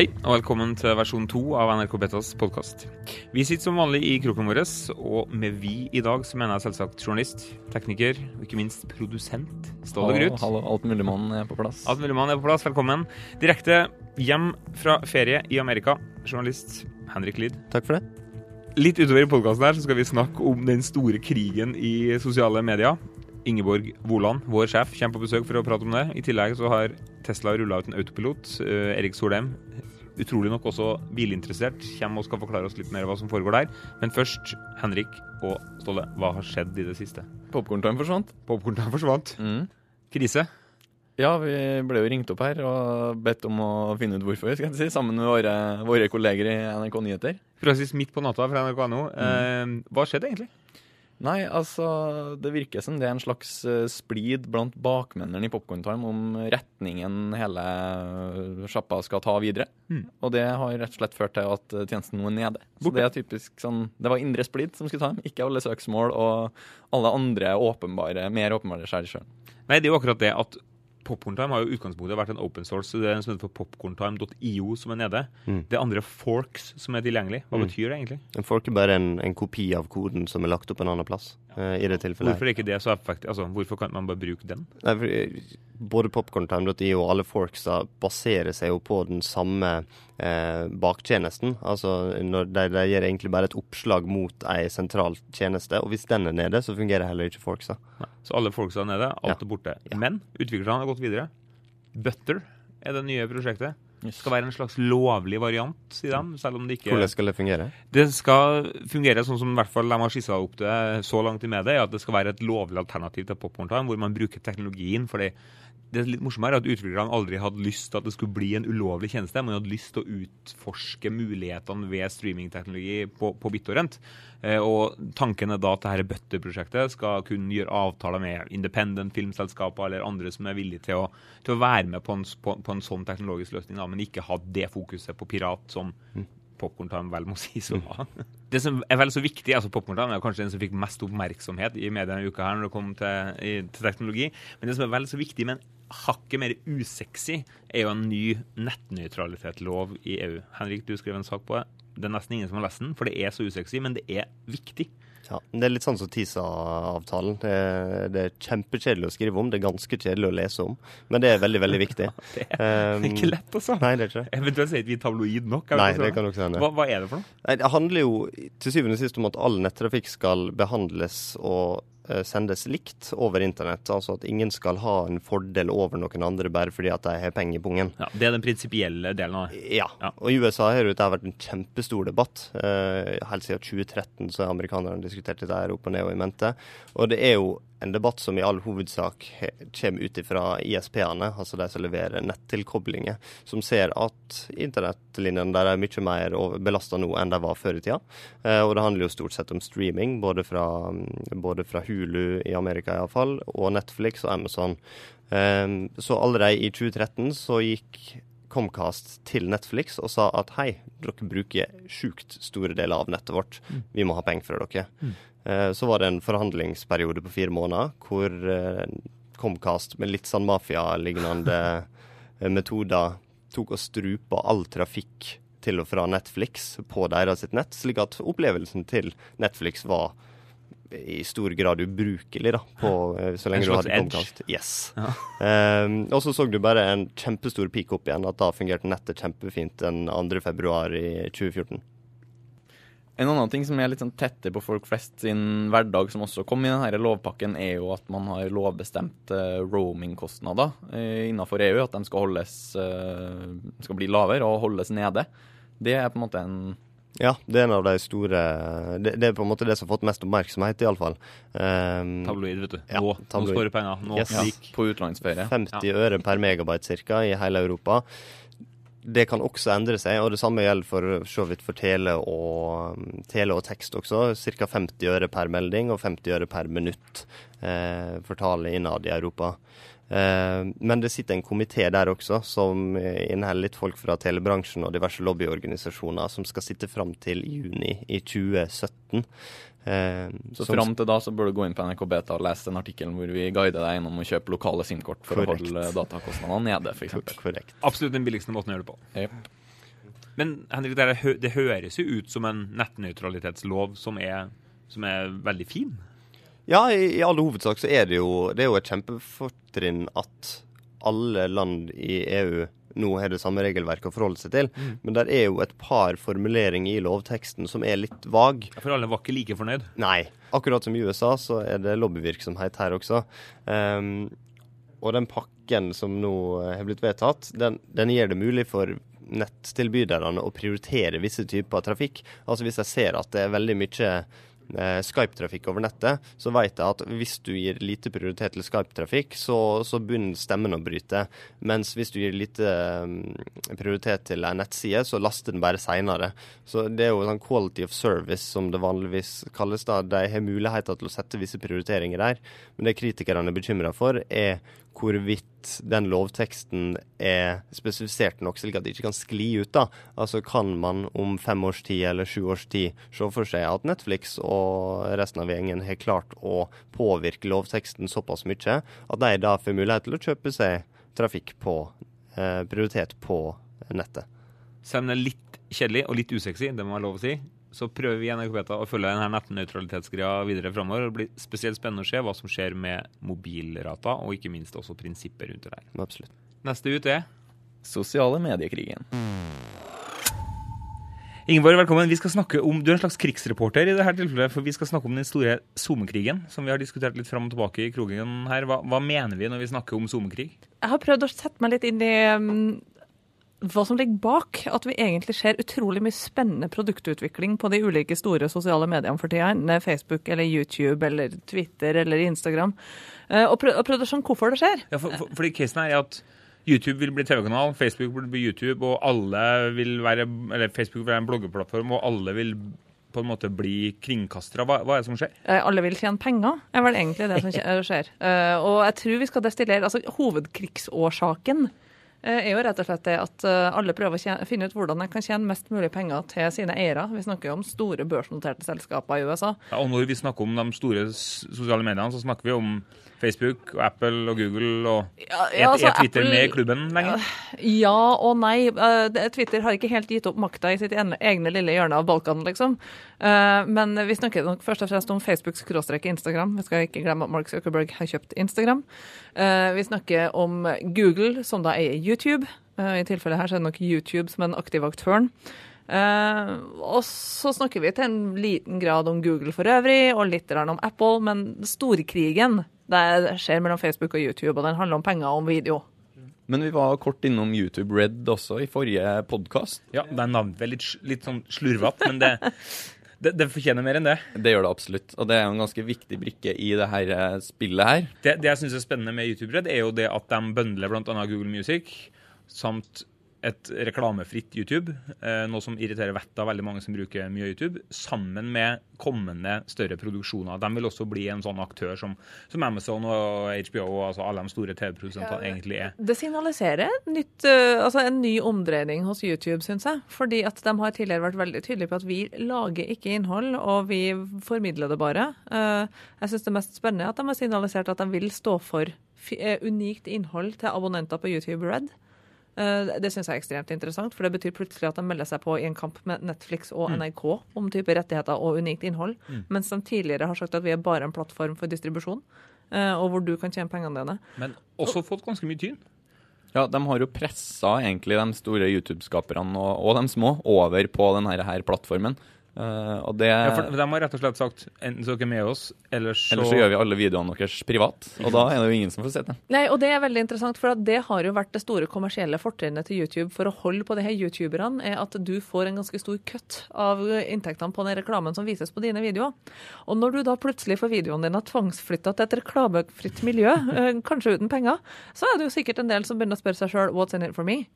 Hei, og velkommen til versjon to av NRK Betas podkast. Vi sitter som vanlig i kroken vår, og med vi i dag så mener jeg selvsagt journalist, tekniker og ikke minst produsent Ståle Grut. Hallo, alt mulig mann er på plass. Alt mulig mann er på plass, velkommen. Direkte hjem fra ferie i Amerika, journalist Henrik Lid. Takk for det. Litt utover i podkasten her så skal vi snakke om den store krigen i sosiale medier. Ingeborg Woland, vår sjef, kommer på besøk for å prate om det. I tillegg så har Tesla rulla ut en autopilot. Uh, Erik Solheim, utrolig nok også bilinteressert, kommer og skal forklare oss litt mer hva som foregår der. Men først, Henrik og Ståle, hva har skjedd i det siste? Popkorntime forsvant. Popkorntime forsvant. Mm. Krise. Ja, vi ble jo ringt opp her og bedt om å finne ut hvorfor, skal jeg si, sammen med våre, våre kolleger i NRK Nyheter. Praksis midt på natta fra NRK.no. Mm. Eh, hva skjedde egentlig? Nei, altså Det virker som det er en slags uh, splid blant bakmennene i Popcorn Time om retningen hele sjappa skal ta videre. Mm. Og det har rett og slett ført til at uh, tjenesten nå er nede. Så det er typisk sånn Det var indre splid som skulle ta dem, ikke alle søksmål og alle andre åpenbare, mer åpenbare skjær sjøl. Nei, det er jo akkurat det at Popcorntime har jo utgangspunktet vært en open source. Det er en som heter popcorntime.io som er nede. Mm. Det er andre forks som er tilgjengelig. Hva Mm. betyr det egentlig? En fork er bare en, en kopi av koden som er lagt opp en annen plass. eh, I det tilfellet. Hvorfor er ikke det så effektivt? Altså, hvorfor kan man bare bruke den? Nei, for, eh, både popcorntime.io og alle forksa baserer seg jo på den samme eh, baktjenesten. Altså, når de, de gir egentlig bare et oppslag mot ei sentral tjeneste, og hvis den er nede, så fungerer heller ikke forksa. Nei. Så alle forksa er nede, alt Ja. er borte. Ja. Men utviklerne har gått videre. Butter er det nye prosjektet. Yes. Skal være en slags lovlig variant, sier de. Selv om det ikke Hvordan skal det fungere? Det skal fungere sånn som i hvert fall de har skissa opp det så langt i media, at det skal være et lovlig alternativ til Popcorn-time, hvor man bruker teknologien. fordi det litt er at utviklerne aldri hadde lyst til at det skulle bli en ulovlig tjeneste. Man hadde lyst til å utforske mulighetene ved streamingteknologi på, på BitTorrent. Eh, og tanken er da at dette Butter-prosjektet skal kunne gjøre avtaler med independent filmselskaper eller andre som er villige til å, til å være med på en, på, på en sånn teknologisk løsning, da, men ikke ha det fokuset på pirat som Popcorn-time vel må sies å ha. Det som er vel så viktig, altså Popcorn-time er kanskje den som fikk mest oppmerksomhet i media denne uka her når det kom til, i, til teknologi, men det som er vel så viktig, men hakket mer usexy, er jo en ny nettnøytralitetslov i EU. Henrik, du skrev en sak på det. Det er nesten ingen som har lest den, for det er så usexy, men det er viktig. Ja, Det er litt sånn som TISA-avtalen. Det, det er kjempekjedelig å skrive om, det er ganske kjedelig å lese om, men det er veldig, veldig viktig. Det er Um, ikke lett, altså. Nei, det er ikke. Eventuelt sier vi tabloid nok. Nei, det kan også hende. Hva, hva er det for noe? Nei, Det handler jo til syvende og sist om at all nettrafikk skal behandles og sendes likt over internett. Altså at ingen skal ha en fordel over noen andre bare fordi at de har penger i pungen. Ja, det er den prinsipielle delen av det. Ja. Ja. Og i USA har det vært en kjempestor debatt. Eh, helt siden 2013 så har amerikanerne diskutert dette her opp og ned og i mente. Og det er jo en debatt som i all hovedsak kommer ut fra ISP-ene, altså de som leverer nettilkoblinger, som ser at internettlinjene der er mye mer belasta nå enn de var før i tida. Eh, og det handler jo stort sett om streaming, både fra, mm, både fra Hulu i Amerika iallfall, og Netflix og Amazon. Eh, så allerede i 2013 så gikk Comcast til Netflix og sa at hei, dere bruker sjukt store deler av nettet vårt. Vi må ha penger fra dere. Mm. Så var det en forhandlingsperiode på fire måneder hvor eh, Comcast med litt sånn mafialignende eh, metoder tok og strupa all trafikk til og fra Netflix på deres nett, slik at opplevelsen til Netflix var i stor grad ubrukelig, da, på, eh, så lenge du hadde. Comcast. Yes. Ja. Um, og så så du bare en kjempestor peak opp igjen, at da fungerte nettet kjempefint den 2. februar i 2014. En annen ting som er litt sånn tettere på folk flest sin hverdag, som også kom i denne lovpakken, er jo at man har lovbestemte roamingkostnader eh, innenfor EU. At de skal holdes eh, skal bli lavere og holdes nede. Det er på en måte en Ja, det er en av de store Det, det er på en måte det som har fått mest oppmerksomhet, iallfall. Um, Tabloid, vet du. Ja, nå, nå tabloid. sparer du penger. Nå Yes. ja, på utenlandsferie. 50 øre per megabyte ca. i hele Europa. Det kan også endre seg, og det samme gjelder for så vidt for tele og, um, tele og tekst også. Ca. 50 øre per melding og 50 øre per minutt eh, for tale innad i Europa. Eh, men det sitter en komité der også som eh, inneholder litt folk fra telebransjen og diverse lobbyorganisasjoner som skal sitte fram til juni i 2017. Eh, Så som- fram til da så bør du gå inn på NRK Beta og lese den artikkelen hvor vi guider deg gjennom å kjøpe lokale SIM-kort for Korrekt. å holde datakostnadene nede, f.eks. Korrekt. Absolutt den billigste måten å gjøre det på. Yep. Men Henrik, det, hø det høres jo ut som en nettnøytralitetslov som er, som er veldig fin. Ja, i, i all hovedsak så er det jo, det er jo et kjempefortrinn at alle land i EU nå har det samme regelverket å forholde seg til. Mm. Men der er jo et par formuleringer i lovteksten som er litt vag. For alle var ikke like fornøyd. Nei. Akkurat som i USA så er det lobbyvirksomhet her også. Um, og den pakken som nå eh, har blitt vedtatt, den, den gjør det mulig for nettilbyderne å prioritere visse typer trafikk. Altså hvis jeg ser at det er veldig mye Skype-trafikk over nettet, så vet jeg at hvis du gir lite prioritet til Skype-trafikk, så, så begynner stemmen å bryte. Mens hvis du gir lite eh, prioritet til en nettside, så laster den bare seinere. Så det er jo sånn quality of service, som det vanligvis kalles. da. De har muligheter til å sette visse prioriteringer der. Men det kritikerne er bekymra for, er hvorvidt den lovteksten er spesifisert nok slik at det ikke kan skli ut. da. Altså Kan man om fem års tid eller sju års tid se for seg at Netflix og resten av gjengen har klart å påvirke lovteksten såpass mye at de da får mulighet til å kjøpe seg trafikk på eh, prioritet på nettet. Selv om det er litt kjedelig og litt usexy, det må være lov å si, så prøver vi i NRK Beta å følge denne nettnøytralitetsgreia videre framover. Det blir spesielt spennende å se hva som skjer med mobilrata, og ikke minst også prinsippet rundt det der. Absolutt. Neste ut er Sosiale mediekrigen. Ingeborg, velkommen. Vi skal snakke om, Du er en slags krigsreporter i dette tilfellet, for vi skal snakke om den store SoMe-krigen, som vi har diskutert litt fram og tilbake i krogen her. Hva, hva mener vi når vi snakker om SoMe-krig? Jeg har prøvd å sette meg litt inn i um, hva som ligger bak at vi egentlig ser utrolig mye spennende produktutvikling på de ulike store sosiale mediene for tida, enten Facebook eller YouTube eller Twitter eller Instagram, uh, og prøvd, å skjønne hvorfor det skjer. Ja, for, for, fordi casen er at YouTube vil bli TV-kanal, Facebook vil bli YouTube, og alle vil være, eller Facebook vil være en bloggeplattform, og alle vil på en måte bli kringkastere. Hva, hva er det som skjer? Eh, Alle vil tjene penger, er vel egentlig det som skjer. Eh, Og jeg tror vi skal destillere altså Hovedkrigsårsaken eh, er jo rett og slett det at eh, alle prøver å finne ut hvordan de kan tjene mest mulig penger til sine eiere. Vi snakker jo om store børsnoterte selskaper i USA. Ja, og når vi snakker om de store sosiale mediene, så snakker vi om Facebook og Apple og Google og Ja, ja, altså, er Twitter Apple- med i klubben lenger? Ja og nei. Eh, Twitter har ikke helt gitt opp makta i sitt egne lille hjørne av Balkan, liksom. Eh, Men vi snakker nok først og fremst om Facebook-Instagram. Vi skal ikke glemme at Mark Zuckerberg har kjøpt Instagram. Eh, Vi snakker om Google, som da eier YouTube. Eh, I tilfellet her så er det nok YouTube som er den aktive aktøren. Uh, og så snakker vi til en liten grad om Google for øvrig, og litt om Apple, men storkrigen det skjer mellom Facebook og YouTube, og den handler om penger og om video. Men vi var kort innom YouTube Red også i forrige podkast. Ja, det er navnet litt, litt sånn slurvete, men det, det, det fortjener mer enn det. Det gjør det absolutt. Og det er jo en ganske viktig brikke i det her eh, spillet her. Det, det jeg syns er spennende med YouTube Red, er jo det at de bøndler bl.a. Google Music samt et reklamefritt YouTube, eh, noe som irriterer vettet av veldig mange som bruker mye YouTube, sammen med kommende større produksjoner. De vil også bli en sånn aktør som, som Amazon og HBO og altså alle de store TV-produsentene egentlig er. Det signaliserer nytt, eh, altså en ny omdreining hos YouTube, syns jeg. Fordi at de har tidligere vært veldig tydelige på at vi lager ikke innhold, og vi formidler det bare. Eh, Jeg syns det mest spennende er at de har signalisert at de vil stå for unikt innhold til abonnenter på YouTube Red. Eh, Det syns jeg er ekstremt interessant, for det betyr plutselig at de melder seg på i en kamp med Netflix og NRK om type rettigheter og unikt innhold, mens de tidligere har sagt at vi er bare en plattform for distribusjon, eh, og hvor du kan tjene pengene dine. Men også fått ganske mye tyn. Ja, de har jo pressa egentlig de store YouTube-skaperne og, og de små over på denne her plattformen. Eh, og det Ja, for de har rett og slett sagt enten så er dere med oss, eller så, Eller så gjør vi alle videoene deres privat, og da er det jo ingen som får sett det. Nei, og det er veldig interessant, for at det har jo vært det store kommersielle fortrinnet til YouTube for å holde på de her youtuberne, er at du får en ganske stor kutt av inntektene på den reklamen som vises på dine videoer. Og når du da plutselig får videoene dine tvangsflytta til et reklamefritt miljø, eh, kanskje uten penger, så er det jo sikkert en del som begynner å spørre seg sjøl what's in it for me?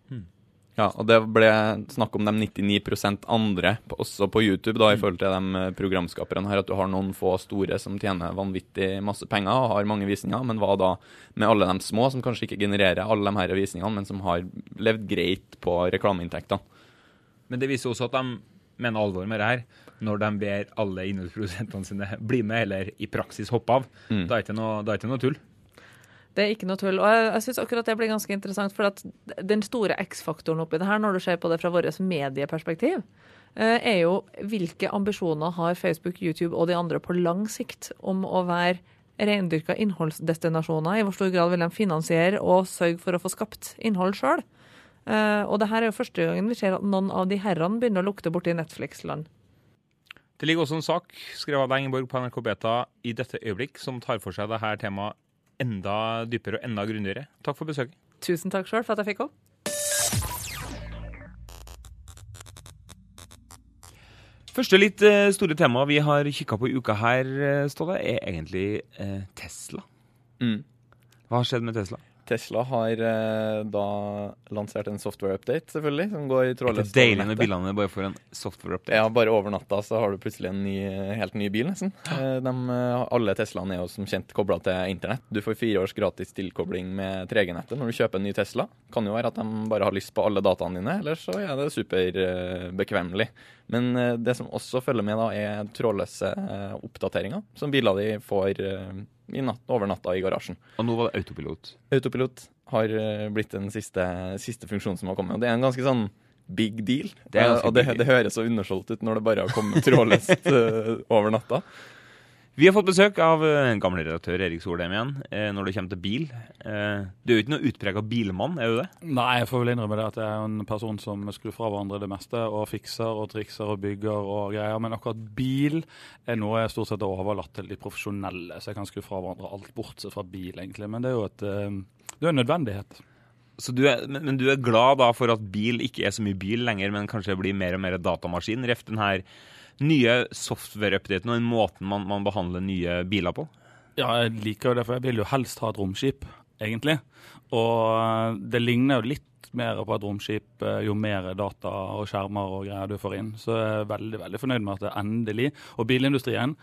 Ja, og det ble snakk om de 99 andre, også på YouTube, da, i forhold til de eh, programskaperne her, at du har noen få store som tjener vanvittig masse penger og har mange visninger, men hva da med alle de små, som kanskje ikke genererer alle de her visningene, men som har levd greit på reklameinntektene? Men det viser også at de mener alvor med det her, når de ber alle innholdsprodusentene sine bli med, eller i praksis hoppe av. Mm. Da er det ikke noe, er det ikke noe tull. Det er ikke noe tull. Og jeg, jeg syns akkurat det blir ganske interessant, for at den store X-faktoren oppi det her, når du ser på det fra vårt medieperspektiv, eh, er jo hvilke ambisjoner har Facebook, YouTube og de andre på lang sikt om å være rendyrka innholdsdestinasjoner? I hvor stor grad vil de finansiere og sørge for å få skapt innhold sjøl? Og det her er jo første gangen vi ser at noen av de herrene begynner å lukte borti Netflix-land. Det ligger også en sak skrevet av deg, Ingeborg, på NRK Beta i dette øyeblikk som tar for seg dette temaet enda dypere og enda grundigere. Takk for besøket. Tusen takk sjøl for at jeg fikk komme. Første litt uh, store tema vi har kikka på i uka her, uh, Ståle, er egentlig uh, Tesla. Mm. Hva har skjedd med Tesla? Tesla har eh, da lansert en software-update, selvfølgelig, som går trådløst. Det er deilig når bilene bare får en software-update. Ja, bare over natta så har du plutselig en ny, helt ny bil, nesten. Eh, de, alle Teslaene er jo som kjent kobla til internett. Du får fire års gratis tilkobling med 3G-nettet når du kjøper en ny Tesla. Kan jo være at de bare har lyst på alle dataene dine, eller så er det superbekvemmelig. Men eh, det som også følger med, da, er trådløse eh, oppdateringer som biler de får eh, natt, over natta i garasjen. Og nå var det autopilot? Autopilot har eh, blitt den siste, siste funksjonen som har kommet. Og det er en ganske sånn big deal. Det uh, og det, det, høres så undersolgt ut når det bare har kommet trådløst uh, over natta. Vi har fått besøk av en gamle redaktør Erik Solheim igjen, eh, når det kommer til bil. Eh, du er jo ikke noe utprega bilmann, er du det? Nei, jeg får vel innrømme det at jeg er en person som skrur fra hverandre det meste, og fikser og trikser og bygger og greier. Men akkurat bil er noe jeg stort sett har overlatt til de profesjonelle, så jeg kan skru fra hverandre alt bortsett fra bil, egentlig. Men det er jo et, det er en nødvendighet. Du er, men, du er glad da for at bil ikke er så mye bil lenger, men kanskje blir mer og mer datamaskin? Ref den her nye software-updaten og den måten man, man, behandler nye biler på? Ja, jeg liker jo det, for jeg vil jo helst ha et romskip, egentlig. Og eh, det ligner jo litt mer på et romskip eh, jo mer data og skjermer og greier du får inn. Så jeg er veldig veldig fornøyd med at det endelig Og bilindustrien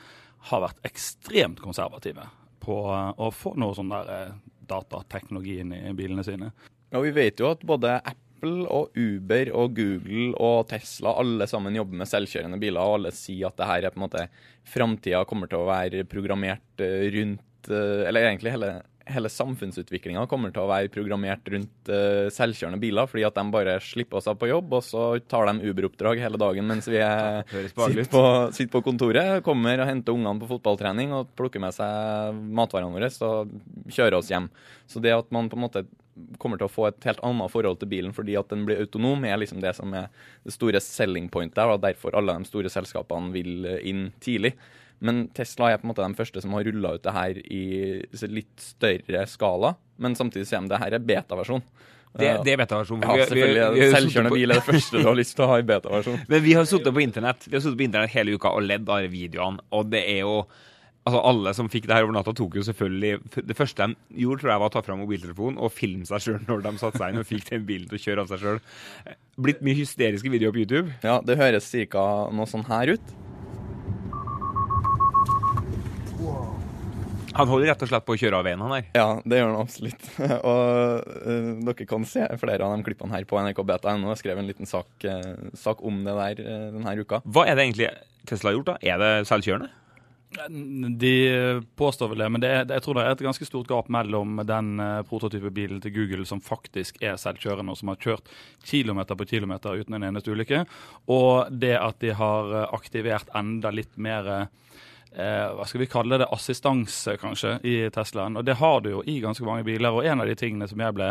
har vært ekstremt konservative på eh, å få noe sånn der datateknologi inn i bilene sine. Ja, Vi vet jo at både Apple og Uber og Google og Tesla alle sammen jobber med selvkjørende biler, og alle sier at det her er på en måte framtida kommer til å være programmert eh, rundt eh, Eller egentlig hele, hele samfunnsutviklinga kommer til å være programmert rundt selvkjørende biler, fordi at de bare slipper oss av på jobb, og så tar de Uber-oppdrag hele dagen mens vi er, sitter, på, sitter, på, kontoret, kommer og henter ungene på fotballtrening og plukker med seg matvarene våre og kjører oss hjem. Så det at man på en måte kommer til å få et helt annet forhold til bilen fordi at den blir autonom, er liksom det som er det store selling point der, og derfor alle de store selskapene vil inn tidlig. Men Tesla er på en måte de første som har rulla ut det her i litt større skala. Men samtidig sier de det her er beta-versjon. Det, det er beta-versjon. Ja, selvfølgelig. Selvkjørende bil er det første du har lyst til å ha i beta-versjon. Men vi har sittet på internett Vi har på internett hele uka og ledd av videoene, og det er jo Altså Alle som fikk det her over natta, tok jo selvfølgelig Det første de gjorde, tror jeg var å ta fram mobiltelefonen og filme seg sjøl når de satte seg inn og fikk den bilen til å kjøre av seg sjøl. Blitt mye hysteriske videoer på YouTube. Ja, det høres ca. noe sånn her ut. Han holder rett og slett på å kjøre av veien, han her. Ja, det gjør han absolutt. og uh, dere kan se flere av de klippene her på NRK Beta.no. Jeg skrev en liten sak, uh, sak om det der uh, denne uka. Hva er det egentlig Tesla har gjort, da? Er det selvkjørende? De påstår vel det, men det er, jeg tror det er et ganske stort gap mellom den uh, prototypebilen til Google som faktisk er selvkjørende, og som har kjørt kilometer på kilometer uten en eneste ulykke, og det at de har eh, aktivert enda litt mer Eh, hva skal vi kalle det, assistanse, kanskje, i Teslaen. Og det har du jo i ganske mange biler. Og en av de tingene som jeg ble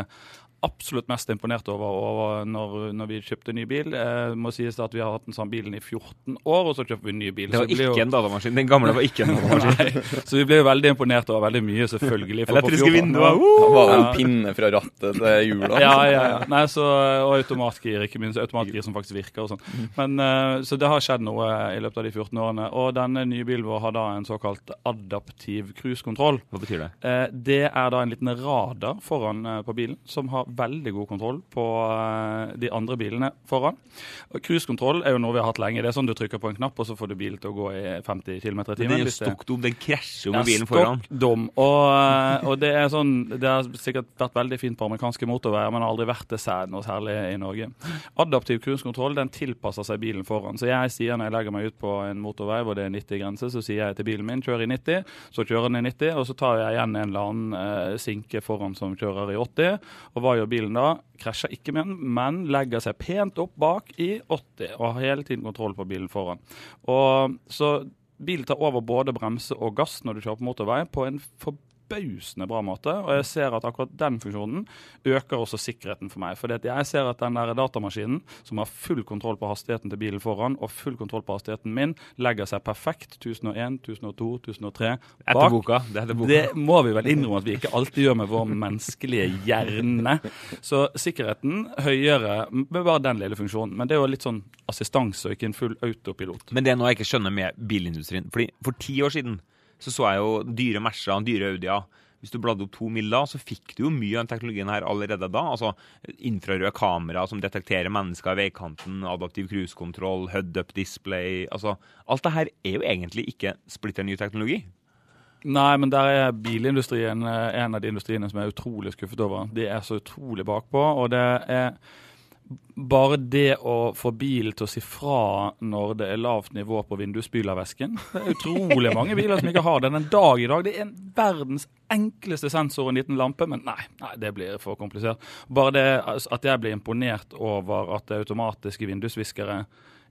absolutt mest imponert over, over når, når, vi kjøpte ny bil. Eh, må sies at Vi har hatt den samme bilen i 14 år, og så kjøpte vi en ny bil. Det var ikke jo... en datamaskin. Den gamle var ikke en datamaskin. så vi ble jo veldig imponert over veldig mye, selvfølgelig. Elektriske vinduer. Uh! Var det en pinne fra rattet til hjula? ja, ja, ja. Nei, så, og automatgir, ikke minst. Automatgir som faktisk virker og sånn. Mm. Men eh, Så det har skjedd noe i løpet av de 14 årene. Og denne nye bilen vår har da en såkalt adaptiv cruisekontroll. Hva betyr det? Eh, det er da en liten radar foran uh, på bilen som har veldig god kontroll på eh, de andre bilene foran. Cruisekontroll er jo noe vi har hatt lenge. Det er sånn du trykker på en knapp, og så får du bilen til å gå i 50 km i timen. Det er jo stokkdom. stokk dum. Den krasjer jo ja, med bilen foran. dum. Og, og det er sånn Det har sikkert vært veldig fint på amerikanske motorveier, men har aldri vært det særlig noe særlig i Norge. Adaptiv cruisekontroll den tilpasser seg bilen foran. Så jeg sier når jeg legger meg ut på en motorvei hvor det er 90 grense, så sier jeg til bilen min kjør i 90, så kjører den i 90, og så tar jeg igjen en eller annen eh, sinke foran som kjører i 80. Og hva gjør bilen da? Krasjer ikke med den, men legger seg pent opp bak i 80 og har hele tiden kontroll på bilen foran. Og så Bilen tar over både bremse og gass når du kjører på motorvei på en forbausende bra måte. Og jeg ser at akkurat den funksjonen øker også sikkerheten for meg. For jeg ser at den der datamaskinen som har full kontroll på hastigheten til bilen foran, og full kontroll på hastigheten min, legger seg perfekt 1001, 1002, 1003 Etter boka. Det etter boka. Det må vi vel innrømme at vi ikke alltid gjør med vår menneskelige hjerne. Så sikkerheten høyere med bare den lille funksjonen. Men det er jo litt sånn assistanse og ikke en full autopilot. Men det er noe jeg ikke skjønner med bilindustrien. Fordi For ti år siden så så jeg jo dyre Mercer, dyre Audier. Hvis du bladde opp to mil da, så fikk du jo mye av den teknologien her allerede da. Altså infrarøde kamera som detekterer mennesker i veikanten, adaptiv cruisekontroll, head-up display altså Alt det her er jo egentlig ikke splitter ny teknologi. Nei, men der er bilindustrien eh, en av de industriene som er utrolig skuffet over. De er så utrolig bakpå, og det er bare det å få bilen til å si fra når det er lavt nivå på vindusspylervæsken Det er utrolig mange biler som ikke har den en dag i dag. Det er en verdens enkleste sensor og en liten lampe, men nei, nei, det blir for komplisert. Bare det at jeg blir imponert over at det automatiske vindusviskere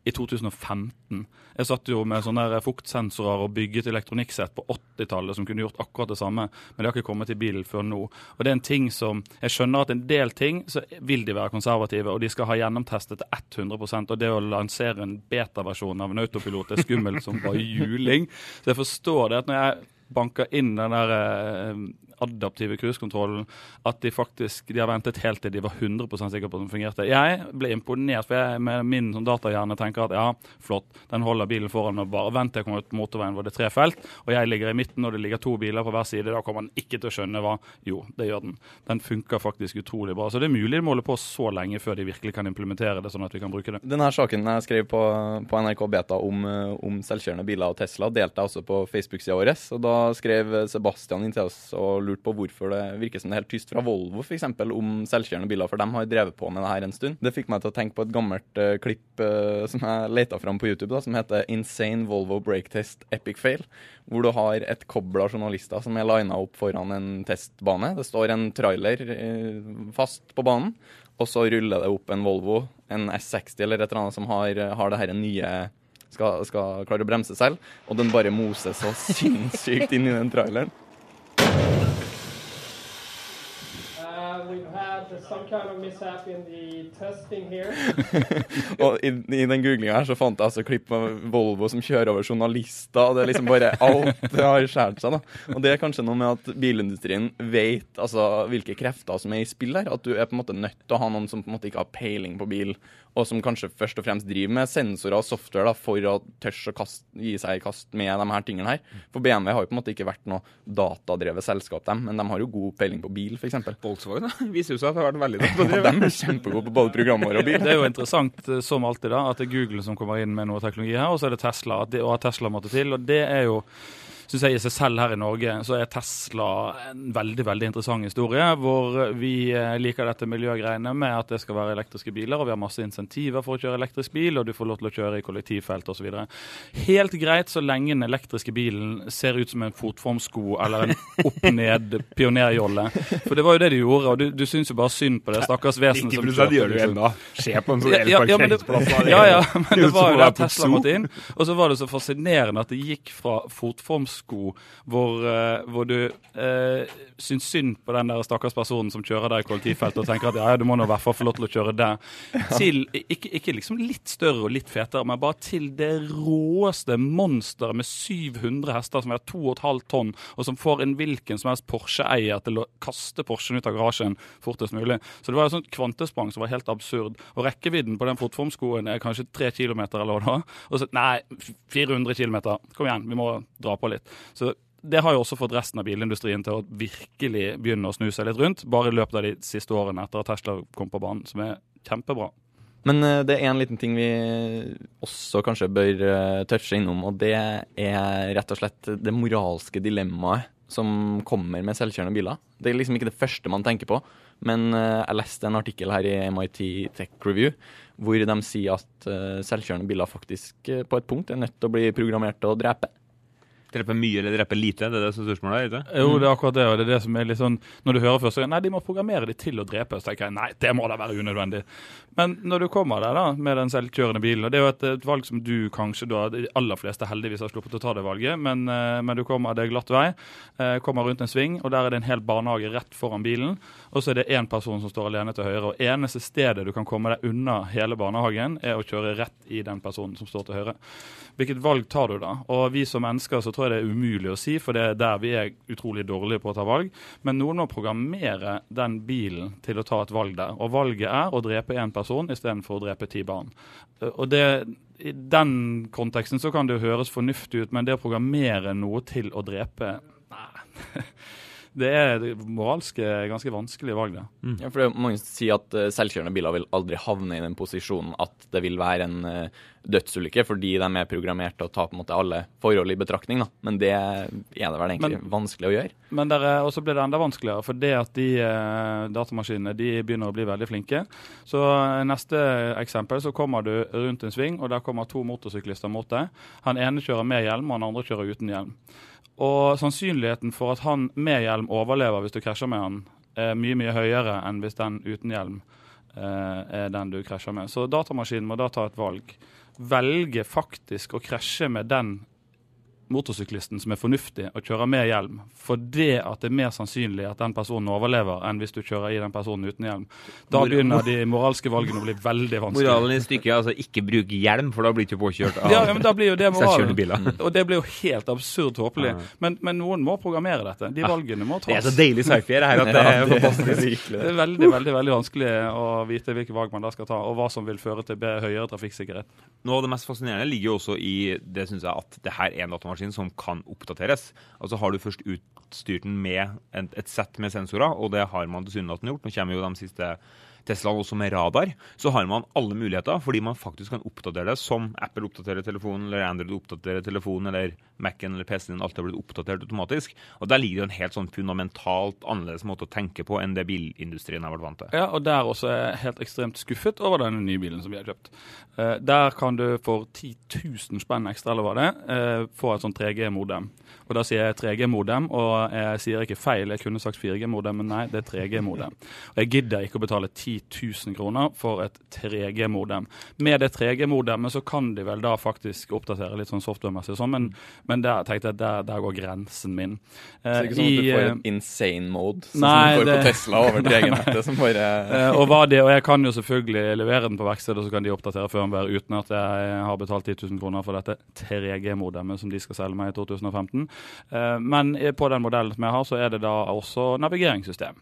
i 2015. Jeg satt jo med sånne der fuktsensorer og bygget elektronikksett på 80-tallet som kunne gjort akkurat det samme, men det har ikke kommet til bilen før nå. Og det er en ting som Jeg skjønner at en del ting så vil de være konservative, og de skal ha gjennomtestet til 100 og det å lansere en betaversjon av en autopilot er skummelt som bare juling. Så jeg forstår det at når jeg banker inn den der eh, adaptive cruisekontrollen, at de faktisk de har ventet helt til de var 100% sikre på at den fungerte. Jeg ble imponert, for jeg med min sånn datahjerne tenker at ja, flott, den holder bilen foran og bare vent til jeg kommer ut motorveien hvor det er tre felt, og jeg ligger i midten og det ligger to biler på hver side. Da kommer den ikke til å skjønne hva Jo, det gjør den. Den funker faktisk utrolig bra. Så det er mulig de må på så lenge før de virkelig kan implementere det, sånn at vi kan bruke det. Denne saken jeg skrev på, på NRK Beta om, eh, om selvkjørende biler og Tesla, delte jeg også på Facebook-sida vår. Og da skrev Sebastian inn til oss og lurte på hvorfor det virker som det er helt tyst fra Volvo f.eks. om selvkjørende biler, for de har drevet på med det her en stund. Det fikk meg til å tenke på et gammelt uh, klipp uh, som jeg leita fram på YouTube, da, som heter 'Insane Volvo Brake Test Epic Fail', hvor du har et kobbel av journalister som er lina opp foran en testbane. Det står en trailer uh, fast på banen. Og så ruller det opp en Volvo, en S60 eller et eller annet som har, har det her nye skal, skal klare å bremse selv, og den bare moser så sinnssykt inn i den traileren. Kind of. Og i, i den googlinga her så fant jeg altså klipp av Volvo som kjører over journalister, og det er liksom bare alt det har skåret seg, da. Og det er kanskje noe med at bilindustrien vet altså hvilke krefter som er i spill her. At du er på en måte nødt til å ha noen som på en måte ikke har peiling på bil, og som kanskje først og fremst driver med sensorer og software da, for å tørre å kast, gi seg i kast med de her tingene her. For BMW har jo på en måte ikke vært noe datadrevet selskap, dem, men de har jo god peiling på bil, f.eks. Volkswagen da, viser jo seg det har vært veldig Og dårlig. de er kjempegode på både programvare og bil. Det er jo interessant eh, som alltid da, at det er Google som kommer inn med noe teknologi her, og så er det Tesla. Og at Tesla måtte til. og det er jo synes jeg i seg selv her i Norge så er Tesla en veldig veldig interessant historie. Hvor vi eh, liker dette miljøgreiene med at det skal være elektriske biler. Og vi har masse insentiver for å kjøre elektrisk bil, og du får lov til å kjøre i kollektivfelt osv. Helt greit så lenge den elektriske bilen ser ut som en fotformsko eller en opp-ned pionerjolle. For det var jo det de gjorde, og du, du syns jo bare synd på det stakkars vesenet som 90 gjør det jo ennå. Se på en sånn ja, ja, men det, elparkeringsplass. ja, ja, men det var jo der Tesla måtte inn. Og så var det så fascinerende at det gikk fra fotformsko hvor, eh, hvor du eh, syns synd på den der stakkars personen som kjører der i kollektivfeltet og tenker at ja, ja, du må nå i hvert fall få lov til å kjøre der, til ikke, ikke liksom litt større og litt fetere, men bare til det råeste monsteret med 700 hester som veier 2,5 tonn, og som får en hvilken som helst Porsche-eier til å kaste Porschen ut av garasjen fortest mulig. Så det var et sånt kvantesprang som var helt absurd. Og rekkevidden på den fotformskoen er kanskje 3 km eller hva det var. Og så nei, 400 km. Kom igjen, vi må dra på litt. Så det har jo også fått resten av bilindustrien til å virkelig begynne å snu seg litt rundt, bare i løpet av de siste årene etter at Tesla kom på banen, som er kjempebra. Men eh, det er en liten ting vi også kanskje bør uh, touche innom, og det er rett og slett det moralske dilemmaet som kommer med selvkjørende biler. Det er liksom ikke det første man tenker på, men uh, jeg leste en artikkel her i MIT Tech Review hvor de sier at selvkjørende biler faktisk på et punkt er nødt til å bli programmert til å drepe. Drepe mye eller drepe lite? Det er det som er spørsmålet? ikke? Jo, det er akkurat det. og det er det som er litt sånn, Når du hører først, nei, de må programmere de til å drepe, så tenker jeg nei, det må da være unødvendig. Men når du kommer der da, med den selvkjørende bilen, og det er jo et, et valg som du kanskje da, de aller fleste heldigvis har sluppet å ta det valget, men, eh, men du kommer, det er glatt vei, eh, kommer rundt en sving, og der er det en hel barnehage rett foran bilen, og så er det én person som står alene til høyre. og Eneste stedet du kan komme deg unna hele barnehagen, er å kjøre rett i den personen som står til høyre. Hvilket valg tar du da? Og vi som mennesker så tror jeg det er umulig å si, for det er der vi er utrolig dårlige på å ta valg. Men noen må programmere den bilen til å ta et valg der. Og valget er å drepe én person istedenfor å drepe ti barn. Og det, I den konteksten så kan det jo høres fornuftig ut, men det å programmere noe til å drepe Nei. Det er moralsk ganske vanskelige valg, det. Mm. Ja, for det er Mange sier at uh, selvkjørende biler vil aldri havne i den posisjonen at det vil være en uh, dødsulykke, fordi de er programmert til å ta på en måte alle forhold i betraktning. Da. Men det er det vel egentlig men, vanskelig å gjøre. Men Og så blir det enda vanskeligere, for det at de uh, datamaskinene de begynner å bli veldig flinke. Så neste eksempel, så kommer du rundt en sving, og der kommer to motorsyklister mot deg. Han ene kjører med hjelm, og han andre kjører uten hjelm. Og sannsynligheten for at han med hjelm overlever hvis du krasjer med han, er mye mye høyere enn hvis den uten hjelm eh, er den du krasjer med. Så datamaskinen må da ta et valg. Velge faktisk å krasje med den motorsyklisten som er fornuftig og kjører med hjelm, fordi at det er mer sannsynlig at den personen overlever enn hvis du kjører i den personen uten hjelm. Da begynner de moralske valgene å bli veldig vanskelige. Moralen i stykket er altså ikke bruke hjelm, for da blir du ikke påkjørt av ja, men da blir jo det moralen. biler. Og det blir jo helt absurd tåpelig. Men, men, noen må programmere dette. De valgene må tas. Det er så deilig sci-fi her at det er fantastisk. Det er veldig, veldig, veldig vanskelig å vite hvilke valg man da skal ta, og hva som vil føre til høyere trafikksikkerhet. Noe av det mest fascinerende ligger jo også i det syns jeg at det her er en datamaskin som kan oppdateres. Altså Har du først utstyrt den med et, et sett med sensorer, og det har man tilsynelatende gjort Nå kommer jo de siste Tesla også med radar, så har man alle muligheter fordi man faktisk kan oppdatere det som Apple oppdaterer telefonen, eller Android oppdaterer telefonen, eller Mac-en eller PC-en din. Alt har blitt oppdatert automatisk. Og Der ligger det en helt sånn fundamentalt annerledes måte å tenke på enn det bilindustrien har vært vant til. Ja, og der også er jeg helt ekstremt skuffet over den nye bilen som vi har kjøpt. Uh, der kan du for 10 000 spenn ekstra, eller hva det er, uh, få et sånn 3G-modem. Og da sier jeg 3G-modem, og jeg sier ikke feil, jeg kunne sagt 4G-modem, men nei, det er 3G-modem. Og jeg gidder ikke å betale 10 10 000 kroner for et 3G-modem. Med det 3G-modemet så kan de vel da faktisk oppdatere litt sånn software-messig sånn, men, men der tenkte jeg der, der går grensen min. så det er ikke sånn at du får en insane mode, sånn nei, som du får det, på Tesla over 3G-nettet? som bare... og, hva det, og jeg kan jo selvfølgelig levere den på verkstedet, så kan de oppdatere firmware uten at jeg har betalt 10 000 kroner for dette 3G-modemet som de skal selge meg i 2015. Men på den modellen som jeg har, så er det da også navigeringssystem.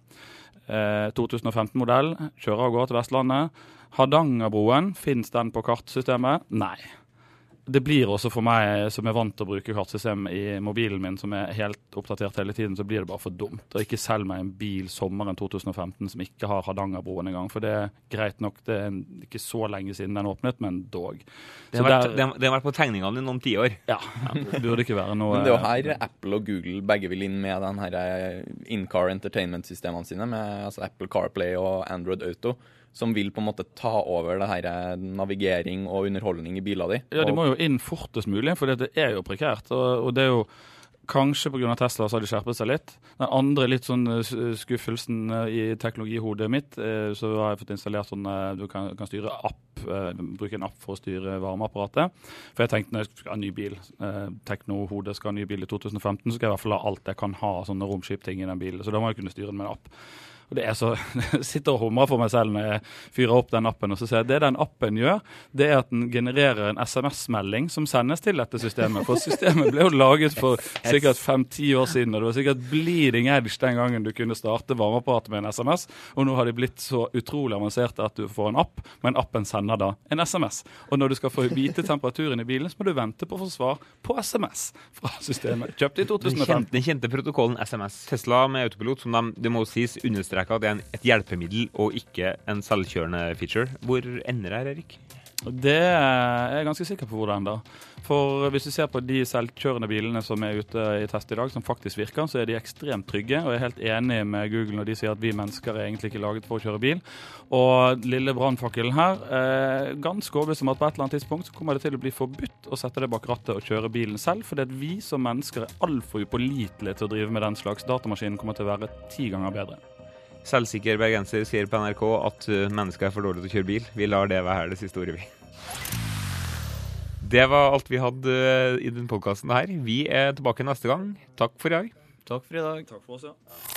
2015-modell, eh, kjører av gårde til Vestlandet. Hardangerbroen, fins den på kartsystemet? Nei det blir også for meg som er vant til å bruke kartsystem i mobilen min, som er helt oppdatert hele tiden, så blir det bare for dumt. Og ikke selg meg en bil sommeren 2015 som ikke har Hardangerbroen engang. For det er greit nok, det er ikke så lenge siden den åpnet, men dog. Det har, vært, der, det har vært, på tegningene i noen tiår. Ja, det burde ikke være noe Men det er jo her Apple og Google begge vil inn med den her eh, in-car entertainment-systemene sine, med altså Apple CarPlay og Android Auto som vil på en måte ta over det her eh, navigering og underholdning i biler di. Ja, de må jo inn fortest mulig, for det er jo prekært. Og, det er jo Kanskje pga. Tesla så har de skjerpet seg litt. Den andre litt sånn eh, skuffelsen eh, i teknologihodet mitt, så har jeg fått installert sånn du kan, kan styre app, bruke en app for å styre varmeapparatet. For jeg tenkte når jeg skal ha ny bil, teknohodet skal ha ny bil i 2015, så skal jeg i hvert fall ha alt jeg kan ha sånne romskipting i den bilen. Så da må jeg kunne styre den med en app. Og det er så, Jeg sitter og humrer for meg selv når jeg fyrer opp den appen. og så ser jeg Det den appen gjør, det er at den genererer en SMS-melding som sendes til dette systemet. For systemet ble jo laget for sikkert fem-ti år siden, og det var sikkert bleeding edge den gangen du kunne starte varmeapparatet med en SMS. Og nå har de blitt så utrolig avanserte at du får en app, men appen sender da en SMS. Og når du skal få vite temperaturen i bilen, så må du vente på å få svar på SMS fra systemet. Kjøpt i Den 2005. kjente, den kjente protokollen SMS. Tesla med autopilot, som de, det må sies understreker at det er et hjelpemiddel og ikke en selvkjørende feature. Hvor ender det Erik? Det er jeg ganske sikker på hvor det ender. For hvis du ser på de selvkjørende bilene som er ute i test i dag, som faktisk virker, så er de ekstremt trygge. Og jeg er helt enig med Google når de sier at vi mennesker er egentlig ikke laget for å kjøre bil. Og lille brannfakkelen her, eh, ganske overbevist om at på et eller annet tidspunkt så kommer det til å bli forbudt å sette det bak rattet og kjøre bilen selv, fordi at vi som mennesker er altfor upålitelige til å drive med den slags. Datamaskinen kommer til å være ti ganger bedre. Selvsikker bergenser sier på NRK at uh, mennesker er for dårlige til å kjøre bil. Vi lar det være her det siste ordet, vi. Det var alt vi hadde uh, i denne podkasten her. Vi er tilbake neste gang. Takk for i dag. Takk for i dag. Takk for oss, ja.